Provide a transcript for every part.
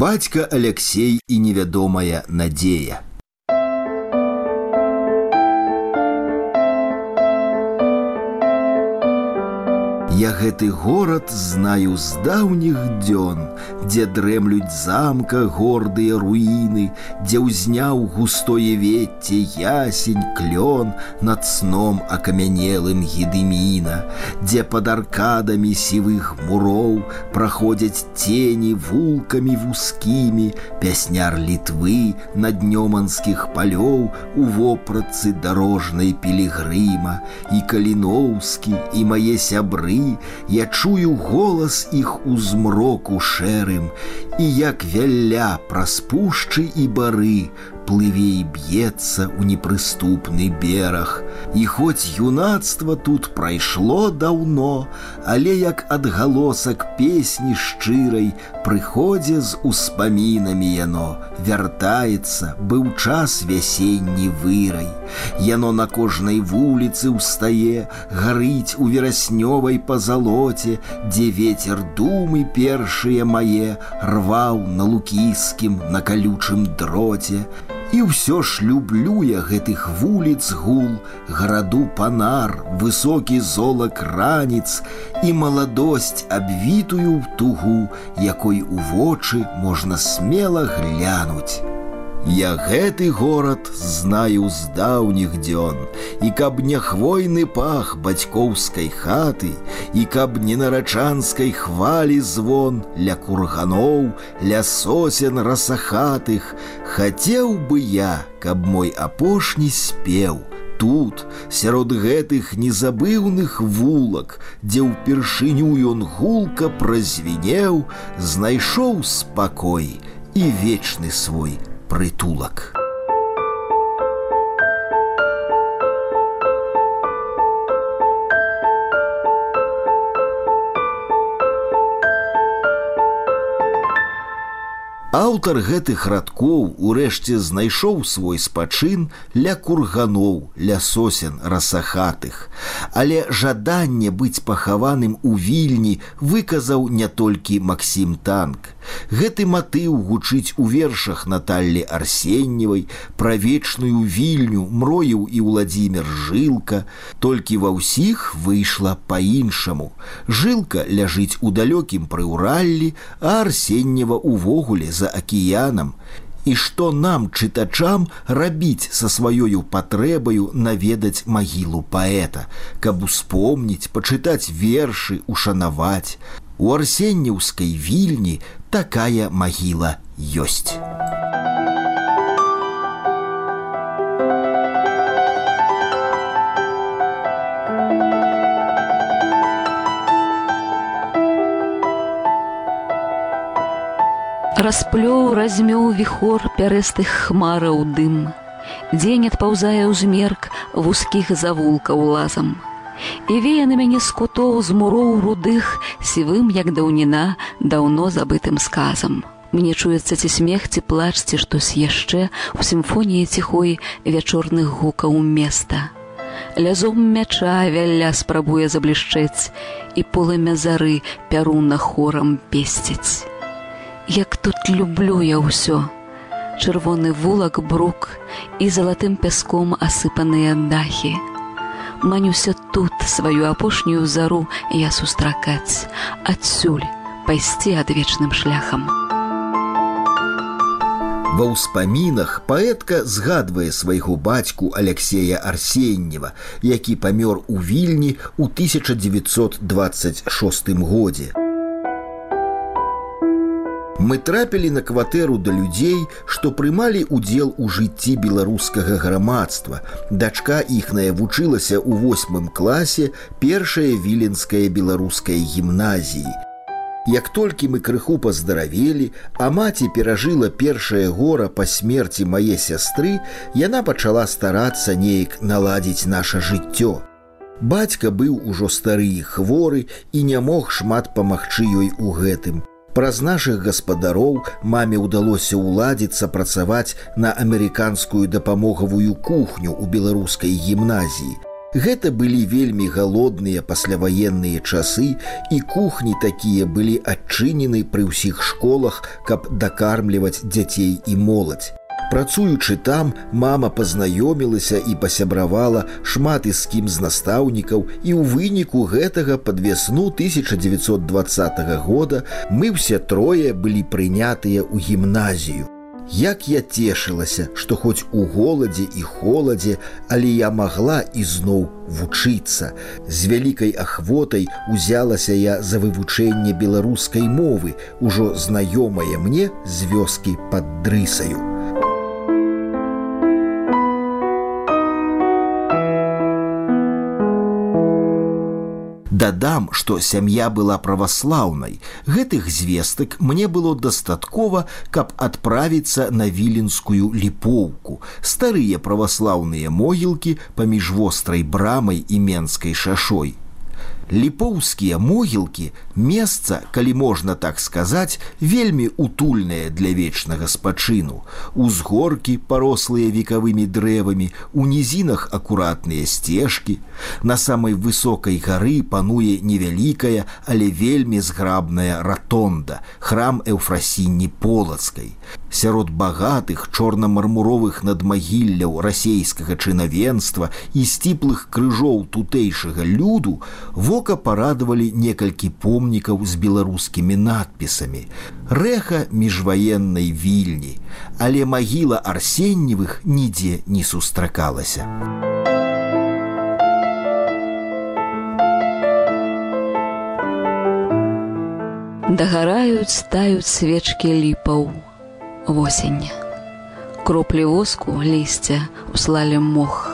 бацька Алексей і невядомая надзея. Я гэты горад знаю з даўніх дзён, дзе дрэмлюць замка гордыя руіны, дзе ўзняў густое вецце ясень клён над сном акамянелым гідыміна, дзе пад аркадамі сівых муроў праходзяць тені вулкамі вузкімі, пясняр літвы на днёманскіх палёў у вопратцы дарожнай пілігрыма і каліноўскі і мае сябры я чую голас іх у змроку шэрым, і як вялля праз пушчы і бары плыве і б'ецца ў непрыступны бераг. І хоць юнацтва тут прайшло даўно, але як адгалосак песні шчырай прыходзе з успамінамі яно, вяртаецца, быў час вясенні вырай. Яно на кожнай вуліцы ўстае, гарыць у вераснёвай пазалоце, дзе ветер думы першыя мае рваў на лукіскім на калючым дроце. І ўсё ж люблю я гэтых вуліц гул, гараду панар, высокі золак раніц і маладосць абвітую ў тугу, якой у вочы можна смела глянуць. Я гэты горад знаю з даўніх дзён, і каб не хвойны пах бацькоўскай хаты, і каб не нарачанскай хвалі звон ля курганоў, ля сосен расахатых, хацеў бы я, каб мой апошні спеў, тут сярод гэтых незабыўных вулак дзе ўпершыню ён гулка празвінеў знайшоў спакой і вечны свой прытулак. Аўтар гэтых радкоў урэшце знайшоў свой спачын ля курганоў, ля сосен расахатых. Але жаданне быць пахаваным у вільні выказаў не толькі Масім танк. Гэты матыў гучыць у вершах Наталлі Арсенневай, пра вечную вільню мроіў і Владзімир жылка, толькі ва ўсіх выйшла па-іншаму. Жылка ляжыць у далёкім прыўраллі, а Арсеннева увогуле за акіянам. І што нам чытачам рабіць са сваёю патрэбаю наведаць магілу паэта, каб успомніць, пачытаць вершы, ушанаваць. У арсенняўскай вільні такая магіла ёсць. Расплёў размёў віхор пярэстых хмараў дым. Дзень адпаўзае ўзмерк вузкіх завулкаў лазам. І вее на мяне з кутоў з муроў рудых, сівым, як даўніна, даўно забытым сказам. Мне чуецца ці смех ці плач ці штось яшчэ у сімфоніі ціхой вячорных гукаў места. Лязом мяча вялля спрабуе заблішчэць, і полымя зары пяруна хорам песціць як тут люблю я ўсё. Чырвоны вулак брук і залатым пяском асыпаныя дахі. Манюся тут сваю апошнюю зару я сустракаць, адсюль пайсці адвечным шляхам. Ва ўспамінах паэтка згадвае свайго бацьку Алексея Арсеннева, які памёр у вільні ў 1926 годзе. Мы трапілі на кватэру да людзей, што прымалі ўдзел у жыцці беларускага грамадства. Дачка іхная вучылася ў восьмым класе першая віленская беларуская гімназіі. Як толькі мы крыху паздаравелі, а маці перажыла першае гора па смерці мае сястры, яна пачала старацца неяк наладзіць наше жыццё. Бацька быў ужо стары хворы і не мог шмат памагчы ёй у гэтым. Праз нашых гаспадароў маме ўдалося ўладзіцца працаваць на амерыканскую дапамогавую кухню ў беларускай гімназіі. Гэта былі вельмі галодныя пасляваенныя часы і кухні такія былі адчынены пры ўсіх школах, каб дакармліваць дзяцей і моладзь. Працуючы там, мама пазнаёмілася і пасябравала шмат і з кім з настаўнікаў і ў выніку гэтага пад вясну 1920 года мы ўсе трое былі прынятыя ў гімназію. Як я цешылася, што хоць у голадзе і холадзе, але я магла ізноў вучыцца. З вялікай ахвотай узялася я за вывучэнне беларускай мовы, ужо знаёмае мне з вёскі пад дрысаю. Дадам, што сям'я была праваслаўнай. Гэтых звестак мне было дастаткова, каб адправіцца на віленскую ліпоўку. Старыя праваслаўныя могілкі паміж вострай брамай і менскай шашой ліпоўскія могілкі месца калі можна так сказаць вельмі утульнае для вечнага спачыну. Узгоркі парослыя векавымі дрэвамі у нізінах акуратныя сцежкі. На самай высокай гары пануе невялікая але вельмі зграбная ратонда храм эўфрасінні полацкай. Сярод багатых чорна-мармуровых надмагілляў расейскага чынавенства і сціплых крыжоў тутэйшага люду во вока парадавалі некалькі помнікаў з беларускімі надпісамі. Рэха міжваеннай вільні але магіла арсенневых нідзе не сустракалася дагараюць таюць свечкі ліпаў восень кроплі воску лісця услалі мох.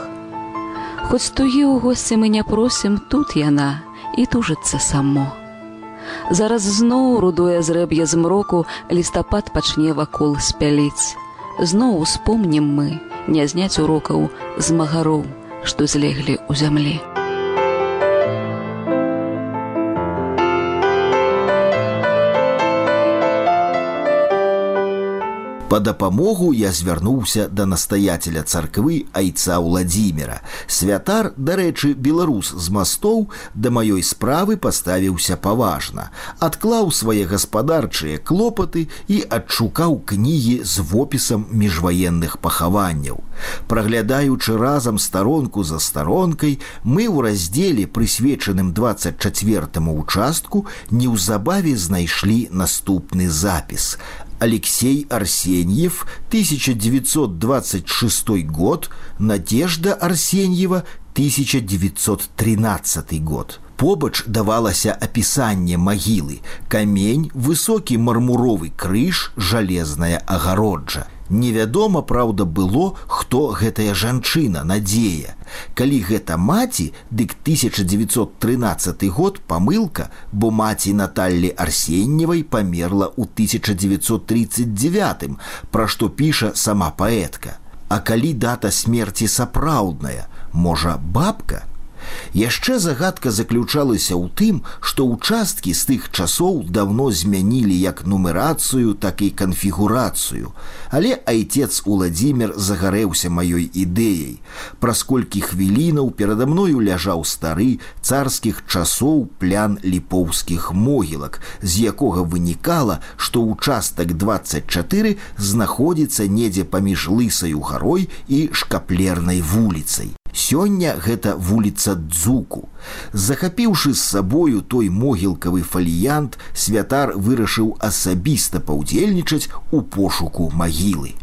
Хоць тугі ў госці мы не просім тут яна і тужыцца само. Зараз зноў рудое зрэб'е змроку лістапад пачне вакол спяліць. Зноў успомнім мы не зняць урокаў з магароў, што злеглі ў зямлі. Па дапамогу я звярнуўся да настаяцеля царквы айца ўладзіміра. Святар, дарэчы, беларус з мастоў да маёй справы паставіўся паважна, адклаў свае гаспадарчыя клопаты і адшукаў кнігі з вопісам міжваенных пахаванняў. Праглядаючы разам старонку за старонкай, мы ў раздзеле, прысвечаным 24 участку, неўзабаве знайшлі наступны запіс. Алексей Арсеньев, 1926 год, Надежда Арсеньева, 1913 год. Побач давалася апісанне магілы, камень, высокі мармуровы крыж, жалезная агароджа. Невядома, праўда, было, хто гэтая жанчына надзея. Калі гэта маці, дык 1913 год памылка, бо маці Наталлі Арсенневай памерла ў 1939, пра што піша сама паэтка. А калі дата смерці сапраўдная, можа, бабка, Яшчэ загадка заключалася ў тым, што ўчасткі з тых часоў давно змянілі як нумерацыю, так і канфігурацыю. Але айцец Уладзімир загарэўся маёй ідэяй. Праз колькі хвілінаў перада мною ляжаў стары царскіх часоў плян ліпоўскіх могілак, з якога вынікала, што ўчастак 24 знаходзіцца недзе паміж лысаю гарой і шкаплернай вуліцай. Сёння гэта вуліца дзуку. Захапіўшы з сабою той могілкавы фаліянт, святар вырашыў асабіста паўдзельнічаць у пошуку магілы.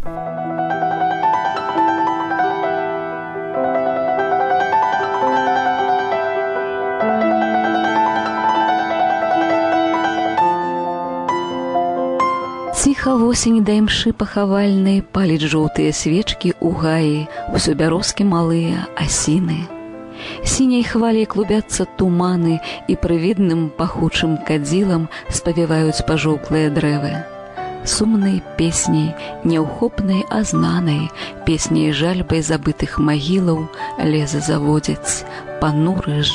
Ціха восень да імшы пахавальнай паліць жоўтыя свечкі ў гаі. Усё бярозкі малыя асіны. Сіняй хваляй клубяцца туманы і прывідным пахучым кадзілам спавіваюць пажоўклыя дрэвы. Сумнай песняй няўхопнай азнанай песняй жальбай забытых магілаў леза заводзяць пануры з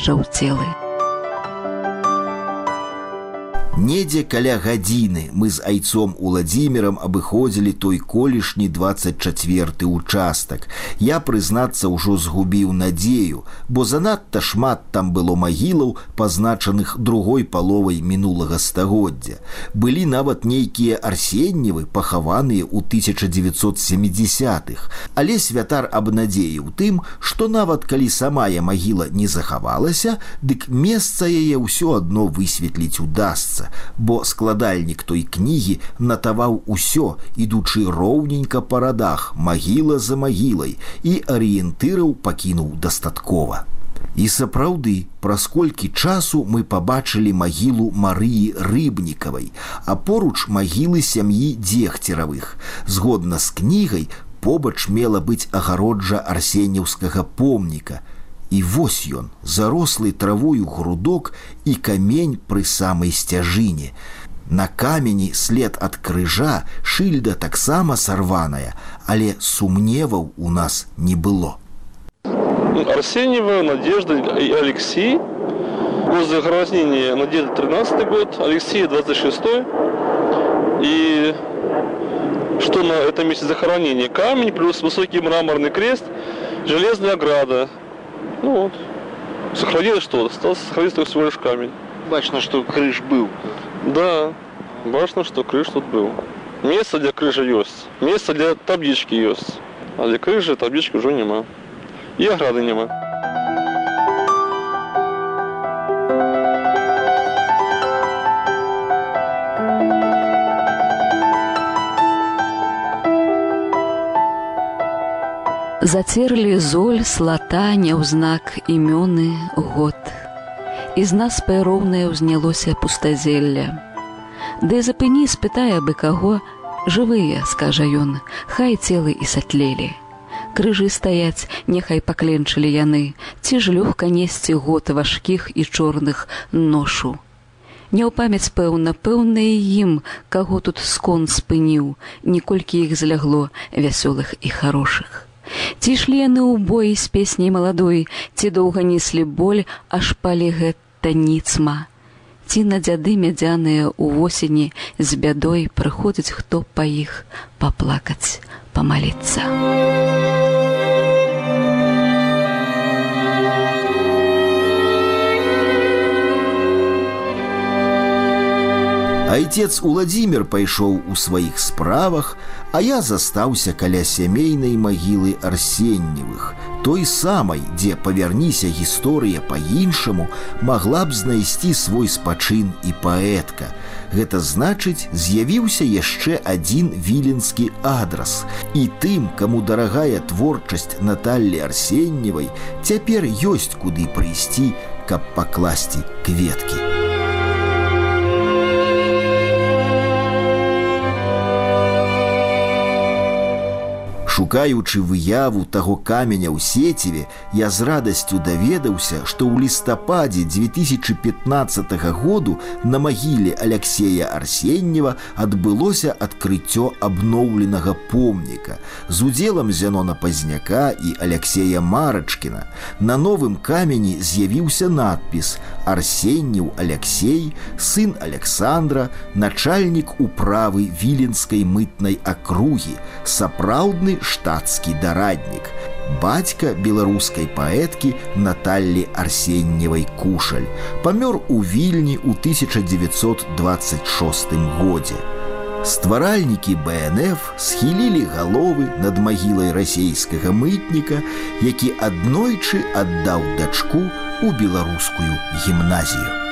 Недзе каля гадзіны мы з айцом уладзімерам абыходзілі той колішні 24 участак. Я прызнацца ўжо згубіў надзею, бо занадта шмат там было магілаў, пазначаных другой паловай мінулага стагоддзя. Былі нават нейкія арсенневы, пахаваныя ў 1970-х. Але святар абнадзеіў тым, што нават калі самая магіла не захавалася, дык месца яе ўсё адно высветліць удастся месца, бо складальнік той кнігі натаваў усё, ідучы роўненька па радах, магіла за магілай і арыентыраў пакінуў дастаткова. І сапраўды, праз колькі часу мы пабачылі магілу Марыі рыбнікавай, а поруч магілы сям'і дзегцеравых. Згодна з кнігай побач мела быць агароджа арсенеўскага помніка, І вось ён, зарослый травою грудок і камень пры самай сцяжыне. На камені след ад крыжа шыльда таксама сарваная, але сумневаў у нас не было. Арсеньева, Надежда и Алексей. Год захоронения Надежда 13 год, Алексей 26 И что на этом месте захоронения? Камень плюс высокий мраморный крест, железная ограда. Ну вот. Сохранилось что? Остался сохраниться только всего лишь камень. Бачно, что крыш был. Да, важно, что крыш тут был. Место для крыжа есть. Место для таблички есть. А для крыжи таблички уже нема. И ограды нема. Зацерлі золь слата няўзнак імёны год. З нас пэроўнае ўзнялося пустазелля. Ды запыні спытае бы каго, жывыя, скажа ён, хай целы і сатлелі. Крыжы стаяць, няхай пакленчылі яны, ці ж лёгка несці год важкіх і чорных ношу. Не ў памяць пэўна, пэўна і ім, каго тут скон спыніў, ніколькі іх злягло вясёлых і хорошых. Ці ішлі яны ў боі з песняй маладой, ці доўга неслі боль, аж палі гэта ніцма. Ці на дзяды мядзяныя ў восені з бядой прыходзіць хто па іх паплакаць, памаліцца. Айцец Уладзімир пайшоў у сваіх справах, а я застаўся каля сямейнай магілы арсенневых, той самай, дзе павярніся гісторыя па-іншаму, магла б знайсці свой спачын і паэтка. Гэта значыць, з'явіўся яшчэ адзін віленскі адрас. І тым, каму дарагая творчасць Наталлі арсенневай, цяпер ёсць куды прыйсці, каб пакласці кветкі. Шукаючы выяву таго каменя ў сеціве, я з радасцю даведаўся, што ў лістападзе 2015 году на магіле Алексея Арсеннева адбылося адкрыццё абноўленага помніка. З удзелам зянона пазняка і Алексея Марачкіна. На новым камені з'явіўся надпіс: Арсеннеў Алексей, сын Александра, начальнік управы віленскай мытнай акругі, сапраўдны штатскі дараднік. Бацька беларускай паэткі Наталлі Арсенневай кушаль памёр у вільні ў 1926 годзе. Стваральнікі БНФ схілілі галовы над магілай расійскага мытніка, які аднойчы аддаў дачку у беларускую гімназію.